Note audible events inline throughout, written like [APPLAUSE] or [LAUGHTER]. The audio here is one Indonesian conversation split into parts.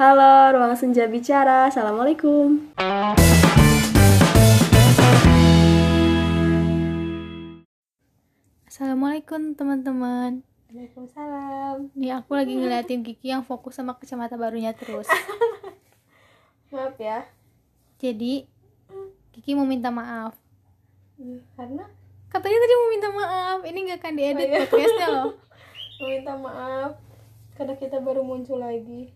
Halo, Ruang Senja Bicara. Assalamualaikum. Assalamualaikum teman-teman. Waalaikumsalam. Nih aku lagi ngeliatin Kiki yang fokus sama kacamata barunya terus. [LAUGHS] Maaf ya. Jadi Kiki mau minta maaf. Karena Katanya tadi mau minta maaf. Ini nggak akan diedit Oh, iya. podcastnya loh. [LAUGHS] meminta maaf karena kita baru muncul lagi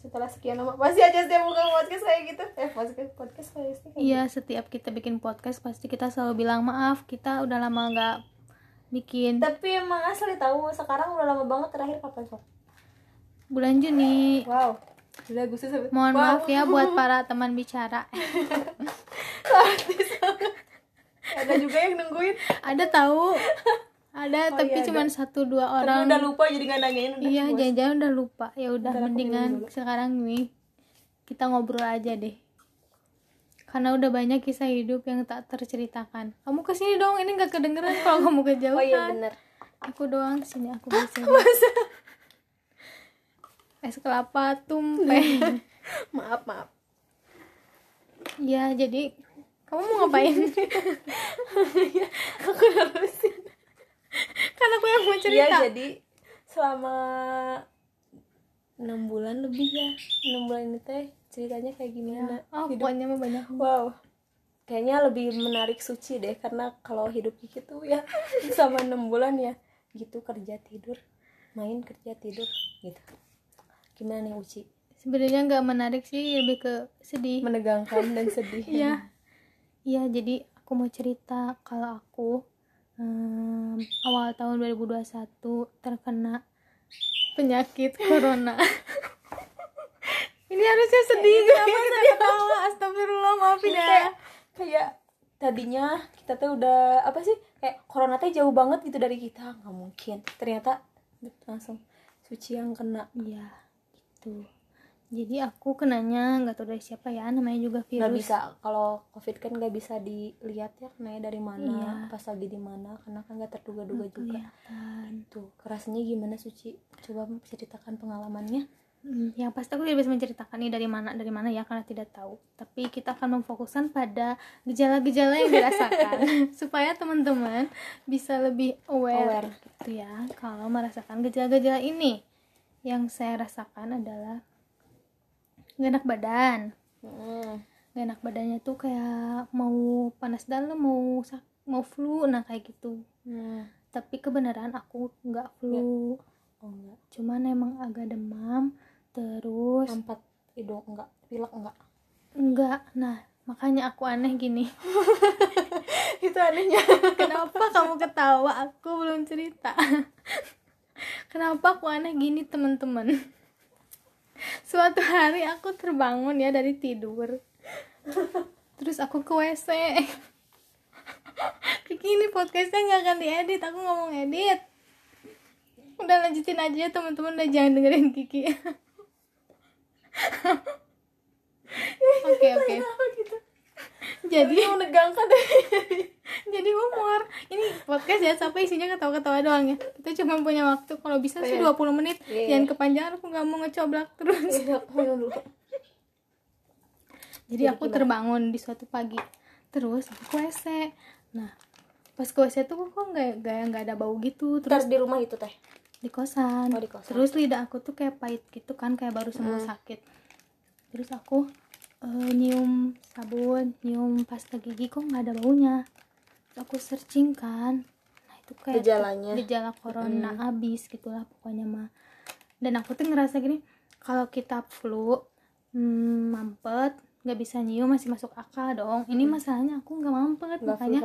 setelah sekian lama pasti aja setiap buka podcast kayak gitu eh podcast podcast kayak gitu Iya setiap kita bikin podcast pasti kita selalu bilang maaf. Kita udah lama nggak bikin. tapi emang asli tahu sekarang udah lama banget terakhir kapan kok Bulan Juni. wow sampai Mohon Wow. maaf ya buat [LAUGHS] para teman bicara. Ada juga yang nungguin Ada tahu? Ada Oh, tapi iya, cuman satu dua Tapi orang. udah lupa jadi nggak nanyain udah Iya, jangan-jangan udah lupa. Ya udah mendingan sekarang nih kita ngobrol aja deh. Karena udah banyak kisah hidup yang tak terceritakan. Kamu ke sini dong, ini nggak kedengeran kalau kamu kejauhan. oh iya bener Aku doang sini aku bisa. Es kelapa tumpeng. [LAUGHS] maaf maaf Iya, jadi kamu mau ngapain? [LAUGHS] aku halusin kan aku yang mau [LAUGHS] iya cerita. jadi selama enam bulan lebih ya enam bulan ini teh ceritanya kayak gimana Oh, hidup pokoknya banyak. wow kayaknya lebih menarik suci deh karena kalau hidup Kiki tuh ya [LAUGHS] sama enam bulan ya gitu kerja tidur main kerja tidur gitu gimana nih Uci Sebenarnya nggak menarik sih, lebih ke sedih. menegangkan dan sedih [LAUGHS] Iya. Iya, jadi aku mau cerita kalau aku em, awal tahun 2021 terkena penyakit corona. Ini harusnya sedih, kenapa saya ketawa? Astagfirullah, maafin ya. kayak kayak tadinya kita tuh udah apa sih kayak corona teh jauh banget gitu dari kita nggak mungkin ternyata langsung suci yang kena Iya, gitu. Jadi aku kenanya nggak tahu dari siapa ya, namanya juga virus. nggak bisa kalau covid kan nggak bisa dilihat ya kenanya dari mana Iya. pas lagi di mana karena kan nggak terduga-duga juga Kelihatan. tuh kerasnya gimana suci coba ceritakan pengalamannya Hmm, yang pasti aku tidak bisa menceritakan nih dari mana dari mana ya karena tidak tahu. Tapi kita akan memfokuskan pada gejala-gejala yang dirasakan [LAUGHS] supaya teman-teman bisa lebih aware, Aware. gitu ya kalau merasakan gejala-gejala ini. Yang saya rasakan adalah gak enak badan. Hmm. Gak enak badannya tuh kayak mau panas dalam, mau sak- mau flu, nah kayak gitu. Hmm. Tapi kebenaran aku nggak flu, oh enggak cuman emang agak demam. Terus empat hidung enggak pilek enggak Enggak, nah makanya aku aneh gini [LAUGHS] itu anehnya Kenapa kamu ketawa? Aku belum cerita [LAUGHS] Kenapa aku aneh gini teman-teman Suatu hari aku terbangun ya dari tidur. Terus aku ke WC Kiki ini podcastnya nggak akan diedit. Aku nggak mau ngedit. Udah lanjutin aja ya teman-teman Udah jangan dengerin Kiki. Oke oke. Jadi menegangkan jadi ini podcast ya sampai isinya ketawa-ketawa doang ya kita cuma punya waktu kalau bisa sih Iya. 20 menit Iya. jangan kepanjangan aku nggak mau ngecoblak terus Iya, jadi aku terbangun di suatu pagi terus aku ke WC nah pas ke WC tuh kok nggak nggak nggak ada bau gitu Terus terus di rumah itu teh. di kosan. Oh, di kosan. terus lidah aku tuh kayak pahit gitu kan kayak baru sembuh Hmm. sakit terus aku eh, nyium sabun nyium pasta gigi kok nggak ada baunya aku searching kan. Nah itu kayak Gejalanya. gejala corona abis gitulah pokoknya mah. Dan aku tuh ngerasa gini kalau kita flu hmm, mampet nggak bisa nyium masih masuk akal dong. Ini masalahnya aku nggak mampet flu makanya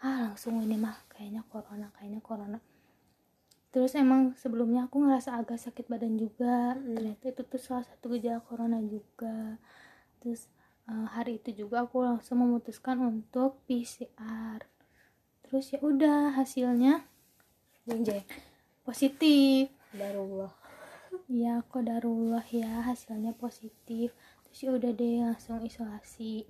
ah langsung ini mah kayaknya corona kayaknya corona. Terus emang sebelumnya aku ngerasa agak sakit badan juga. Ternyata itu tuh salah satu gejala corona juga. Terus eh, hari itu juga aku langsung memutuskan untuk PCR terus ya udah hasilnya Anjay. positif Darullah. ya kodarullah ya hasilnya positif terus ya udah deh langsung isolasi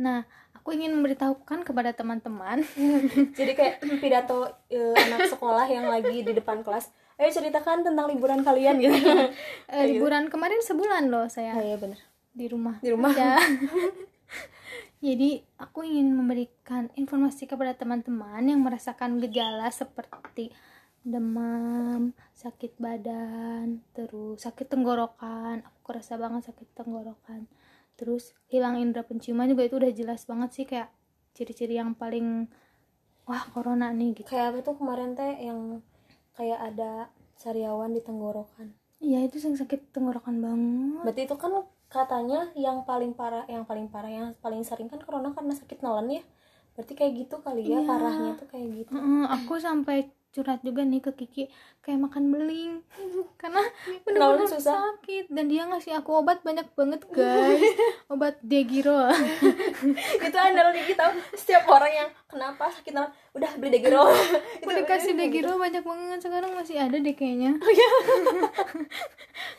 nah aku ingin memberitahukan kepada teman-teman [LAUGHS] Jadi kayak pidato eh, anak sekolah yang lagi di depan kelas. ayo ceritakan tentang liburan kalian gitu [LAUGHS] Eh, liburan kemarin sebulan loh oh, saya iya bener di rumah Di rumah. Ya. [LAUGHS] jadi aku ingin memberikan informasi kepada teman-teman yang merasakan gejala seperti demam sakit badan terus sakit tenggorokan. Aku kerasa banget sakit tenggorokan. Terus hilang indera penciuman juga itu udah jelas banget sih kayak ciri-ciri yang paling wah corona nih gitu. Kayak apa tuh kemarin teh yang kayak ada sariawan di tenggorokan? Iya itu yang sakit tenggorokan banget. Berarti itu kan katanya yang paling parah yang paling parah yang paling sering kan corona karena sakit nelen ya berarti kayak gitu kali ya Iya. parahnya tuh kayak gitu Heeh, aku sampai curhat juga nih ke Kiki kayak makan beling. [LAUGHS] Karena bener-bener susah? sakit. Dan dia ngasih aku obat banyak banget guys. [LAUGHS] Obat degiro. [LAUGHS] Itu andalan Digi tau setiap orang yang kenapa sakit nelen udah beli degiro. Aku dikasih degiro banyak banget sekarang masih ada deh kayaknya.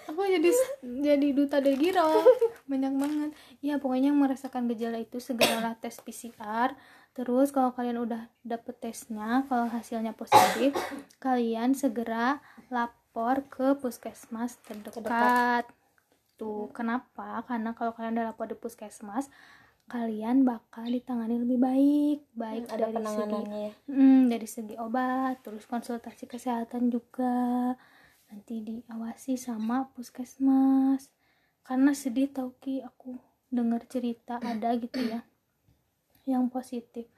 Aku jadi jadi duta degiro. Banyak banget. Ya pokoknya yang merasakan gejala itu segeralah tes PCR terus kalau kalian udah dapet tesnya kalau hasilnya positif [COUGHS] kalian segera lapor ke puskesmas terdekat. Tuh kenapa? Karena kalau kalian udah lapor di puskesmas kalian bakal ditangani lebih baik. Baik ada dari segi penanganannya. Hmm, dari segi obat, terus konsultasi kesehatan juga. Nanti diawasi sama puskesmas. Karena sedih tau ki aku dengar cerita ada gitu ya yang positif,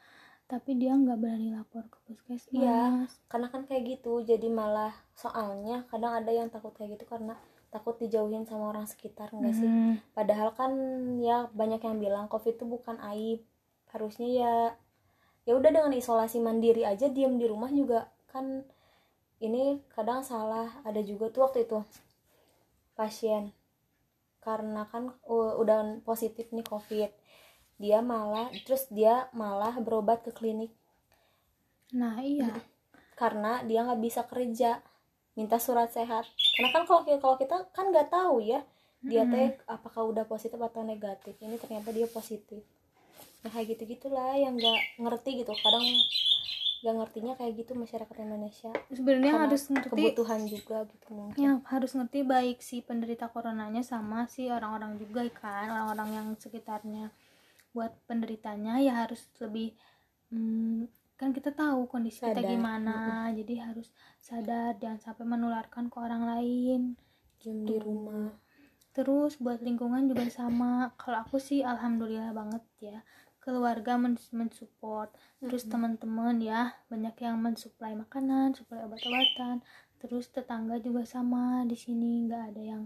tapi dia nggak berani lapor ke puskesmas. Iya. karena kan kayak gitu. Jadi malah soalnya kadang ada yang takut kayak gitu karena takut dijauhin sama orang sekitar enggak sih? Hmm, padahal kan ya banyak yang bilang covid itu bukan aib. Harusnya ya ya udah dengan isolasi mandiri aja diam di rumah juga kan ini kadang salah. Ada juga tuh waktu itu pasien. Karena kan udah positif nih covid dia malah terus dia malah berobat ke klinik. Nah iya, karena dia nggak bisa kerja minta surat sehat. Karena kan kalau kita kalau kita kan nggak tahu ya dia teh apakah udah positif atau negatif. Ini ternyata dia positif. Nah kayak gitu gitulah yang nggak ngerti gitu. Kadang nggak ngertinya kayak gitu masyarakat Indonesia. Sebenarnya harus ngerti kebutuhan juga gitu mungkin. Ya harus ngerti baik si penderita coronanya sama si orang-orang juga kan orang-orang yang sekitarnya buat penderitanya ya harus lebih hmm, kan kita tahu kondisi kita Sadar. gimana jadi harus sadar jangan sampai menularkan ke orang lain. Di rumah. Terus buat lingkungan juga sama. Kalau aku sih alhamdulillah banget ya keluarga men- mensupport. Terus teman-teman ya banyak yang mensuplai makanan suplai obat-obatan. Terus tetangga juga sama di sini nggak ada yang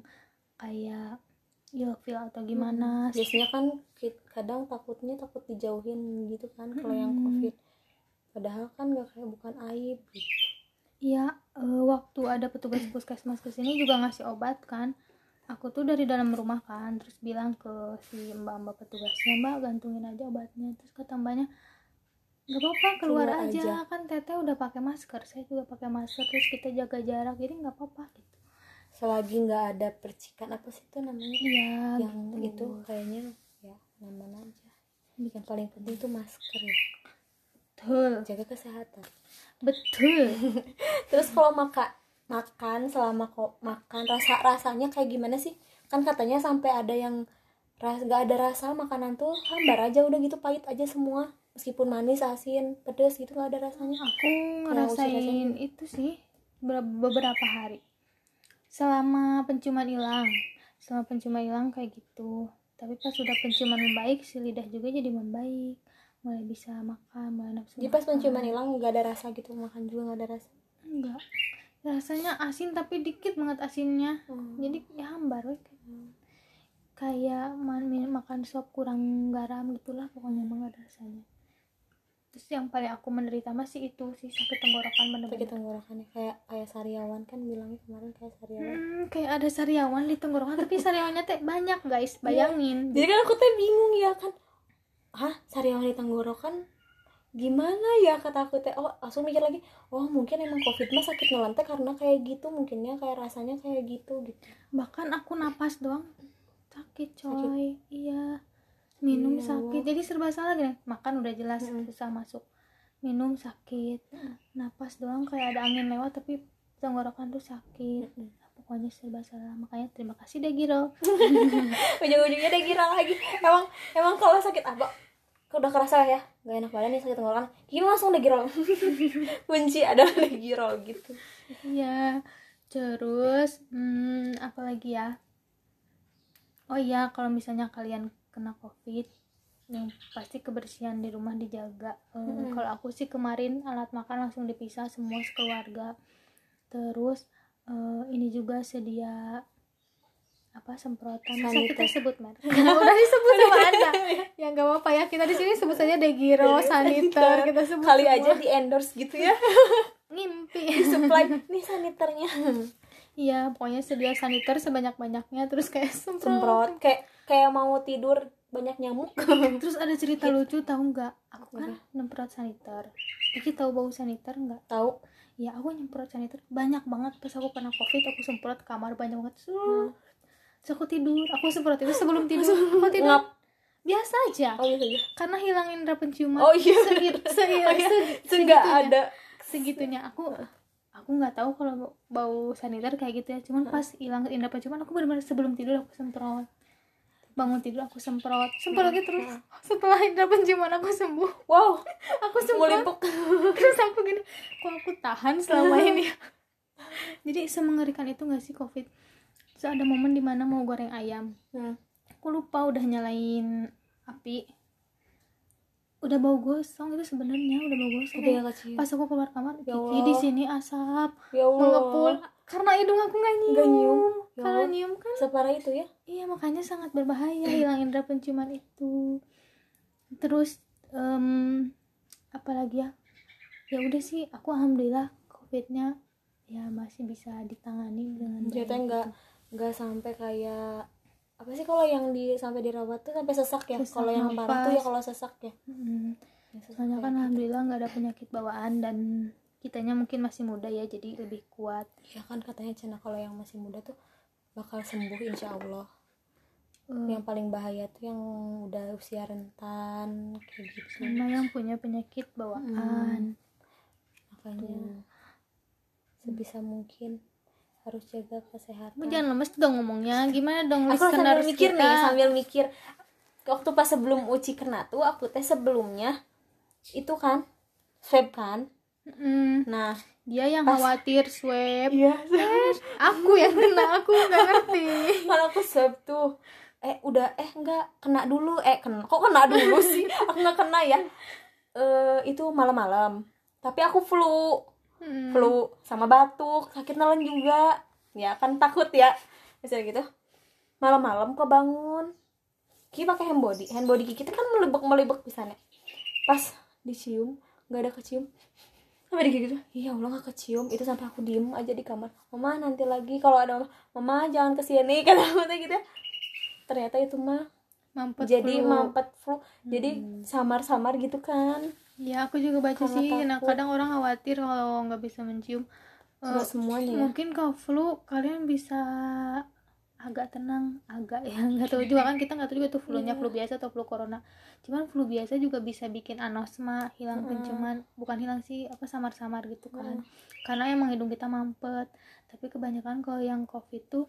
kayak ilfil atau gimana biasanya kan kadang takutnya takut dijauhin gitu kan kalau yang Mm-mm. covid padahal kan nggak kayak bukan aib gitu Iya, eh, waktu ada petugas puskesmas ke sini juga ngasih obat kan. Aku tuh dari dalam rumah kan, terus bilang ke si mbak-mbak petugasnya, mbak gantungin aja obatnya. Terus kata mbaknya, nggak apa-apa keluar, Keluar aja. aja. kan teteh udah pakai masker, saya juga pakai masker, terus kita jaga jarak, jadi nggak apa-apa gitu. Selagi nggak ada percikan apa sih itu namanya? Iya, yang gitu. itu kayaknya ya aman aja. Yang paling penting tuh masker ya. Betul, jaga kesehatan. Betul. [LAUGHS] terus kalau maka makan selama kok makan rasa rasanya kayak gimana sih? Kan katanya sampai ada yang ras nggak ada rasa makanan tuh hambar aja udah gitu pahit aja semua. Meskipun manis asin pedes gitu nggak ada rasanya. Aku ngerasain itu sih ber- beberapa hari. Selama penciuman hilang, selama penciuman hilang kayak gitu. Tapi pas sudah penciuman membaik, si lidah juga jadi membaik. Mulai bisa makan, mulai nafsu jadi pas makan. penciuman hilang nggak ada rasa gitu makan juga nggak ada rasa Enggak. Rasanya asin tapi dikit banget asinnya. Hmm. Jadi ya hambar we. Kayak man- min- makan sop kurang garam gitulah pokoknya ada rasanya. Terus yang paling aku menderita masih itu sih sakit tenggorokan bener-bener. sakit tenggorokannya kayak kayak sariawan kan bilangnya kemarin kayak sariawan. Hmm, kayak ada sariawan di tenggorokan tapi sariawannya teh banyak guys. Bayangin. Jadi kan aku tuh bingung ya kan. Hah sariawan di tenggorokan? Gimana ya kata aku teh. Oh langsung mikir lagi. Oh mungkin emang covid mah sakit nelan teh karena kayak gitu mungkinnya kayak rasanya kayak gitu gitu. Bahkan aku napas doang. Sakit coy. Iya minum Iya, sakit. Jadi serba salah gini. Makan udah jelas Mm-mm. susah masuk. Minum sakit. Napas doang kayak ada angin lewat tapi tenggorokan tuh sakit. Pokoknya serba salah. Makanya terima kasih deh Giro. [LAUGHS] Ujung-ujungnya deh kira lagi. Emang emang kalau sakit apa udah kerasa ya? Gak enak badan nih sakit tenggorokan. Gini langsung deh girol [LAUGHS] kunci adalah deh girol gitu. Iya, terus hmm, apa lagi ya? Oh iya, kalau misalnya kalian kena covid, yang pasti kebersihan di rumah dijaga. Eh, Kalau aku sih kemarin alat makan langsung dipisah semua sekeluarga. Terus eh, ini juga sedia apa semprotan. Bisa kita sebut merek? [LAUGHS] Udah disebut sama anda. [LAUGHS] Ya nggak apa-apa ya. Kita di sini sebut saja Degiro saniter kita sebut kali semua. aja di endorse gitu ya. [LAUGHS] Ngimpi. Supply. Nih saniternya Iya, pokoknya sedia saniter sebanyak-banyaknya terus kayak [LAUGHS] semprot. semprot kayak kayak mau tidur banyak nyamuk [LAUGHS] Terus ada cerita lucu tahu nggak? Aku kan nyemprot saniter. Iki tahu bau saniter nggak? tahu Ya aku nyemprot saniter banyak banget pas aku kena covid aku semprot kamar banyak banget. Terus, terus aku tidur, aku semprot itu sebelum [LAUGHS] tidur. Aku tidur ngap biasa aja. oh gitu ya Karena hilangin indera penciuman. oh iya Segit, se- oh, iya. se- Seenggak segitunya. ada segitunya aku aku nggak tahu kalau bau- saniter kayak gitu ya. Cuman pas hilang indera penciuman aku benar-benar sebelum tidur aku semprot. Bangun tidur aku semprot. Semprot lagi terus. [LAUGHS] Setelah indera penciuman aku sembuh. Wow. [LAUGHS] Aku mulimpuk [LAUGHS] terus aku gini kok aku tahan selama ini? Jadi semengerikan itu nggak sih covid? Terus ada momen di mana mau goreng ayam. Hmm. aku lupa udah nyalain api udah bau gosong itu sebenarnya udah bau gosong. Udah ya, pas aku keluar kamar Ya Kiki di sini asap. Ya Allah. mengepul karena hidung aku nggak nyium, Nggak nyium. Ya kalau nyium kan separah itu ya? Iya makanya sangat berbahaya hilang indera penciuman itu. Terus em apalagi ya? Ya udah sih aku alhamdulillah covidnya ya masih bisa ditangani dengan ternyata nggak nggak sampai kayak apa sih kalau yang di sampai dirawat tuh sampai sesak ya? Kalau yang parah tuh ya kalau sesak ya? Mm. Sesak soalnya kan gitu. alhamdulillah nggak ada penyakit bawaan dan kitanya mungkin masih muda ya jadi lebih kuat. Ya kan katanya cina kalau yang masih muda tuh bakal sembuh insya Allah. Eh, yang paling bahaya tuh yang udah usia rentan kayak gitu. Sama yang punya penyakit bawaan. Makanya sebisa mungkin harus jaga kesehatan. Kamu jangan lemes dong ngomongnya. Gimana dong aku sambil mikir kita? nih sambil mikir. Waktu pas sebelum uci kena tuh aku teh sebelumnya itu kan swab kan? Mm, nah dia yang khawatir swab. Iya [LAUGHS] aku yang kena aku nggak ngerti. [LAUGHS] Kalau aku swab tuh eh udah eh enggak kena dulu. Eh kena kok kena dulu sih? Aku nggak kena ya. Eh itu malam-malam. Tapi aku flu Hmm, flu sama batuk sakit nelen juga. Ya kan takut ya. Misalnya gitu. Malam-malam kebangun Ki pakai hand body. Hand body Kiki itu kan melebek melebek pisannya pas dicium nggak ada kecium. Sampai di gitu iya Allah nggak kecium. Itu sampai aku diem aja di kamar. Mama nanti lagi. Kalau ada mama jangan ke sini [LAUGHS] kata teh gitu. Ternyata itu mah mampet jadi flu. mampet flu. Jadi samar-samar gitu kan ya aku juga baca Karena sih. Nah takut. kadang orang khawatir kalau nggak bisa mencium. Nggak semuanya ya? mungkin kalau flu kalian bisa agak tenang agak ya [LAUGHS] nggak tahu juga kan kita nggak tahu juga tuh flu-nya Iya. flu biasa atau flu corona. Cuman flu biasa juga bisa bikin anosma hilang penciuman. Bukan hilang sih apa samar-samar gitu kan. Karena emang hidung kita mampet. Tapi kebanyakan kalau yang covid tuh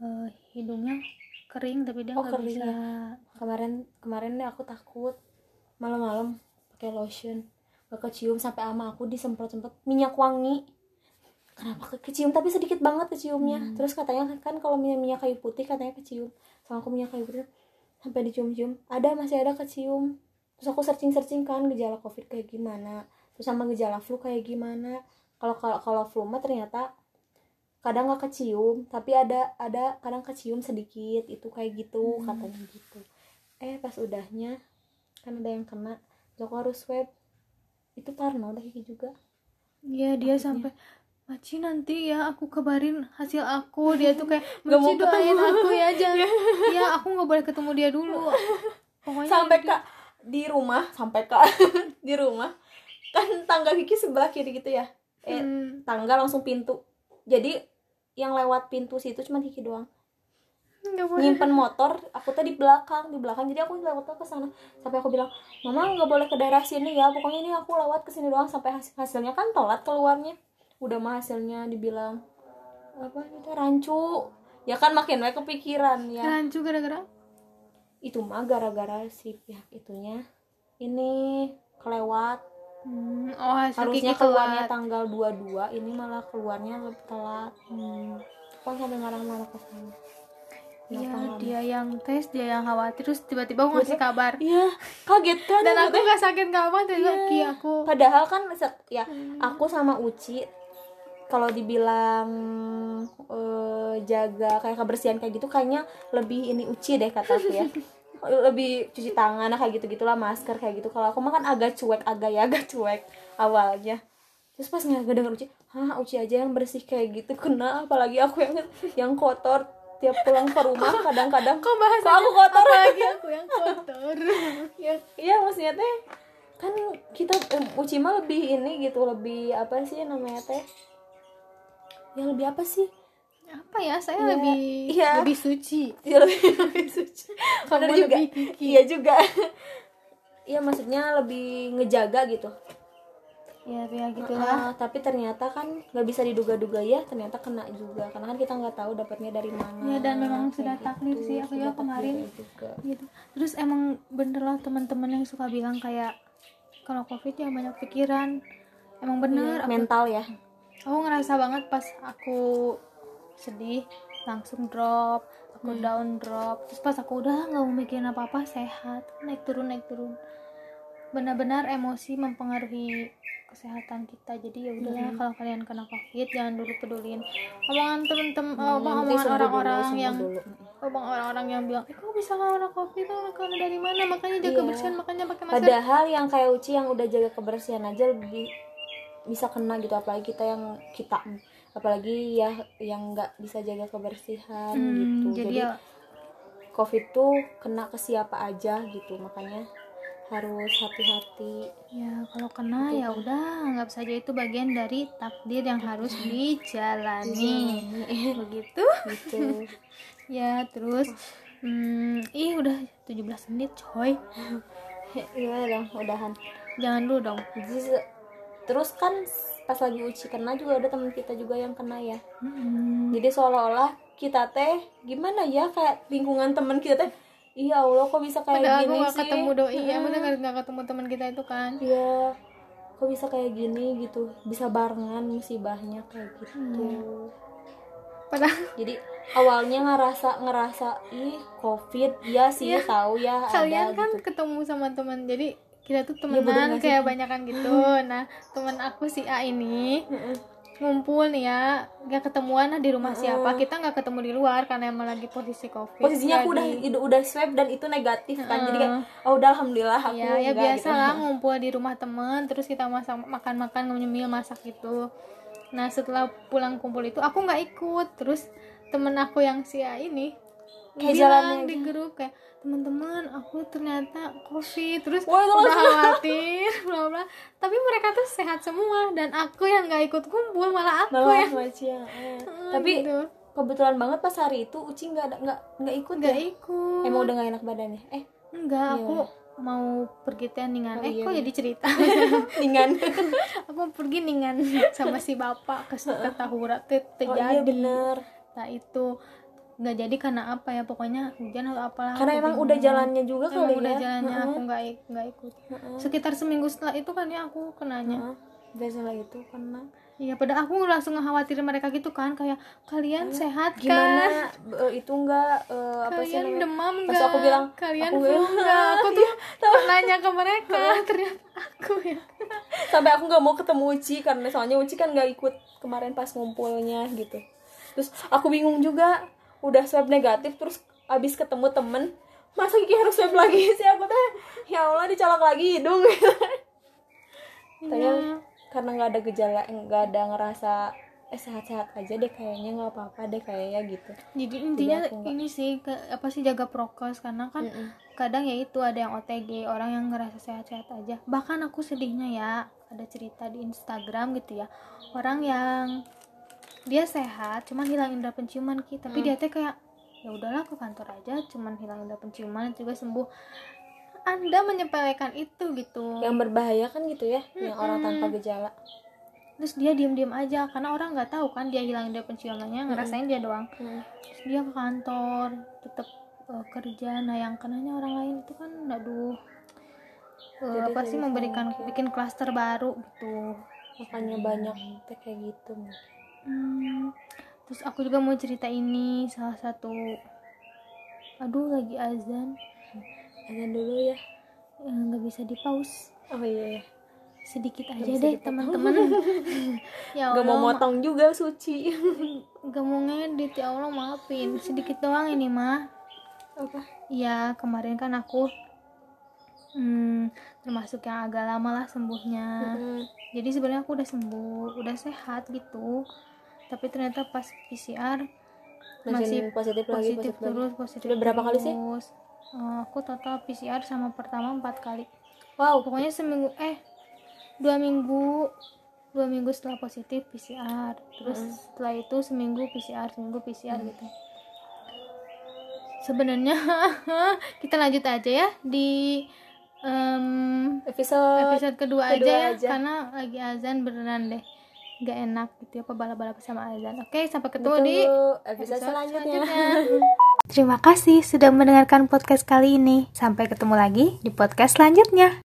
eh, hidungnya kering tapi dia Oh, nggak kering bisa kemarin kemarin nih aku takut. Malam-malam pakai lotion. Gak kecium sampai ama aku disemprot-semprot. Minyak wangi. Kenapa ke- kecium? Tapi sedikit banget keciumnya. Terus katanya kan kalau minyak minyak kayu putih katanya kecium. Sama aku minyak kayu putih. Sampai dicium-cium. Ada masih ada kecium. Terus aku searching-searching kan gejala covid kayak gimana. Terus sama gejala flu kayak gimana. Kalau kalau kalau flu mah ternyata kadang nggak kecium. Tapi ada ada kadang kecium sedikit. Itu kayak gitu katanya gitu. Eh pas udahnya kan ada yang kena terus aku harus swab itu parno udah kayak juga. Iya dia sampai Maci nanti ya aku kabarin hasil aku. Dia tuh kayak [LAUGHS] Maci doain ketemu." aku ya [LAUGHS] jangan. Ya aku nggak boleh ketemu dia dulu. Pokoknya sampai dia- kak di rumah sampai kak [LAUGHS] di rumah kan tangga Kiki sebelah kiri gitu ya? Eh Hmm, tangga langsung pintu. Jadi yang lewat pintu situ cuma Kiki doang nyimpen motor aku tuh di belakang di belakang. Jadi aku lewat ke sana. Sampai aku bilang mama nggak boleh ke daerah sini ya. Pokoknya ini aku lewat ke sini doang. Sampai hasil hasilnya kan telat keluarnya. Udah mah hasilnya dibilang apa itu rancu. Ya kan makin banyak kepikiran ya. Rancu gara-gara itu mah gara-gara si pihak itunya. Ini kelewat. Hmm, oh harusnya keluarnya telat. tanggal 22 ini malah keluarnya lebih telat. Hmm. kan sampai marah-marah ke sana Iya, nggak dia yang tes, dia yang khawatir, terus tiba-tiba aku ngasih kabar. Iya, kaget kan Dan aku maksudnya. gak sakit gak apa, tiba-tiba Iya. Ki aku Padahal kan ya Hmm. aku sama Uci kalau dibilang eh, jaga kayak kebersihan kayak gitu kayaknya lebih ini Uci deh kataku ya. [LAUGHS] lebih cuci tangan kayak gitu gitulah masker kayak gitu kalau aku mah kan agak cuek agak ya agak cuek awalnya terus pas nggak denger Uci hah Uci aja yang bersih kayak gitu kena apalagi aku yang yang kotor tiap pulang ke rumah kadang-kadang Kok bahasa aku kotor. Apalagi aku yang [LAUGHS] kotor? Ya iya maksudnya teh kan kita Uci mah lebih ini gitu lebih apa sih namanya teh? Ya lebih apa sih? Apa ya, saya Iya, lebih iya. lebih suci. Ya lebih, lebih suci. [LAUGHS] Kamu juga. lebih kiki. iya juga. [LAUGHS] Iya maksudnya lebih ngejaga gitu Ya, ya gitulah Ah, tapi ternyata kan nggak bisa diduga-duga ya ternyata kena juga. Karena kan kita nggak tahu dapatnya dari mana. Ya, dan memang sudah takdir sih. Aku juga kemarin juga. gitu. Terus emang bener lah teman-teman yang suka bilang kayak kalau covid ya banyak pikiran. Emang bener Iya, aku, mental ya. Aku ngerasa banget pas aku sedih langsung drop aku down drop. Terus pas aku udah nggak mau mikirin apa apa sehat. Naik turun naik turun. Benar-benar emosi mempengaruhi kesehatan kita jadi ya udahlah kalau kalian kena covid jangan dulu pedulin omongan temen-temen penting omongan orang-orang yang dulu. Abang orang-orang yang bilang, eh kok bisa kena covid? Kok kena dari mana? Makanya jaga Iya. kebersihan, makanya pakai masker. Padahal yang kayak Uci yang udah jaga kebersihan aja lebih bisa kena gitu apalagi kita yang kita apalagi ya yang nggak bisa jaga kebersihan Hmm, gitu. jadi Jadi, ya COVID tuh kena ke siapa aja gitu makanya harus hati-hati. ya kalau kena ya udah anggap saja itu bagian dari takdir yang harus dijalani. [LAUGHS] Begitu. gitu. Ya, terus hmm, ih udah 17 menit, coy. Iya dong, udahan. Jangan dulu dong. Terus kan pas lagi Uci kena juga ada teman kita juga yang kena ya. Hmm, jadi seolah-olah kita teh gimana ya kayak lingkungan teman kita teh iya Allah kok bisa kayak Padahal aku gini gak sih? ketemu doi, ya, aku nggak nggak ketemu teman kita itu kan. iya kok bisa kayak gini gitu? Bisa barengan musibahnya kayak gitu. Padahal [LAUGHS] jadi awalnya ngerasa ngerasa ih covid iya sih Iya. tahu ya kalian ada kan gitu. ketemu sama teman jadi kita tuh Iya, temenan sih? kayak banyakan gitu. [LAUGHS] Nah teman aku si A ini ngumpul nih ya nggak ketemuan lah di rumah siapa. Kita nggak ketemu di luar karena emang lagi posisi covid. Posisinya aku udah udah, swab dan itu negatif kan. Jadi kayak oh udah alhamdulillah aku ya ya enggak biasa gitu. lah ngumpul di rumah temen terus kita masak makan makan nyemil masak gitu. Nah setelah pulang kumpul itu aku nggak ikut. Terus temen aku yang si A ini Kayak bilang di grup kayak teman-teman aku ternyata covid. Terus Wah, udah khawatir [LAUGHS] bla bla tapi mereka tuh sehat semua dan aku yang nggak ikut kumpul malah aku malah yang macam eh. Hmm, tapi gitu. kebetulan banget pas hari itu Uci nggak ada nggak nggak ikut nggak ya? ikut. Emang udah nggak enak badannya? Eh enggak Iya. aku mau pergi teh ningan Oh, eh iya, kok iya. jadi cerita? [LAUGHS] Ningan. [LAUGHS] Aku pergi ningan sama si bapak ke Tahura teh oh terjadi. iya bener. Nah itu nggak jadi karena apa ya pokoknya hujan atau apalah karena emang udah jalannya juga emang kali udah ya. jalannya Heeh. aku nggak nggak ikut. Heeh. sekitar seminggu setelah itu kan ya aku kenanya. Heeh. dan setelah itu kena iya padahal aku langsung ngekhawatirin mereka gitu kan kayak kalian sehat kan? Gimana eh, itu enggak eh, apa sih kalian demam Pas nggak? aku bilang, kalian aku bilang, nggak? Aku [LAUGHS] tuh nanya ke mereka ternyata aku ya. Sampai aku nggak mau ketemu Uci karena soalnya Uci kan nggak ikut kemarin pas ngumpulnya gitu. Terus aku bingung juga udah swab negatif terus abis ketemu temen masa Kiki harus swab lagi? [LAUGHS] Sih aku teh? Ya Allah dicolok lagi hidung. [LAUGHS] Tapi Iya. karena nggak ada gejala nggak ada ngerasa eh sehat-sehat aja deh kayaknya nggak apa-apa deh kayaknya gitu. Jadi intinya nggak- ini sih ke- apa sih jaga prokes karena kan Mm-mm. kadang ya itu ada yang OTG orang yang ngerasa sehat-sehat aja. Bahkan aku sedihnya ya ada cerita di Instagram gitu ya orang yang dia sehat cuman hilang indera penciuman ki. Tapi dia teh kayak ya udahlah ke kantor aja cuman hilang indera penciuman juga sembuh. Anda menyepelekan itu gitu. Yang berbahaya kan gitu ya yang orang tanpa gejala. Terus dia diem-diem aja karena orang nggak tahu kan dia hilang dia penciumannya ngerasain dia doang. Hmm. terus dia ke kantor tetap eh, kerja nah yang kenanya orang lain itu kan aduh. Eh, Jadi apa sih jadi memberikan bikin klaster baru gitu. Makanya banyak kayak gitu Hmm, terus aku juga mau cerita ini salah satu. Aduh lagi azan. Azan dulu ya. Eh, nggak bisa di pause oh iya sedikit aja deh teman-teman. [LAUGHS] [LAUGHS] Ya Gak mau motong juga suci. [LAUGHS] Gak mau ngedit ya Allah maafin. Sedikit doang ini mah apa? Iya kemarin kan aku hmm, termasuk yang agak lama lah sembuhnya. Mm-mm. jadi sebenarnya aku udah sembuh udah sehat gitu tapi ternyata pas PCR masih, masih positif, lagi positif positif lagi. terus positif Sudah berapa kali sih? Eh, aku total PCR sama pertama empat kali. Wow. Pokoknya seminggu eh dua minggu dua minggu setelah positif PCR terus setelah itu seminggu PCR seminggu PCR gitu. Sebenarnya [LAUGHS] kita lanjut aja ya di em, episode, episode kedua, kedua aja ya aja. karena lagi azan beneran deh nggak enak gitu ya balap-balap sama azan oke sampai ketemu di Ditunggu episode, selanjutnya. Terima kasih sudah mendengarkan podcast kali ini. Sampai ketemu lagi di podcast selanjutnya.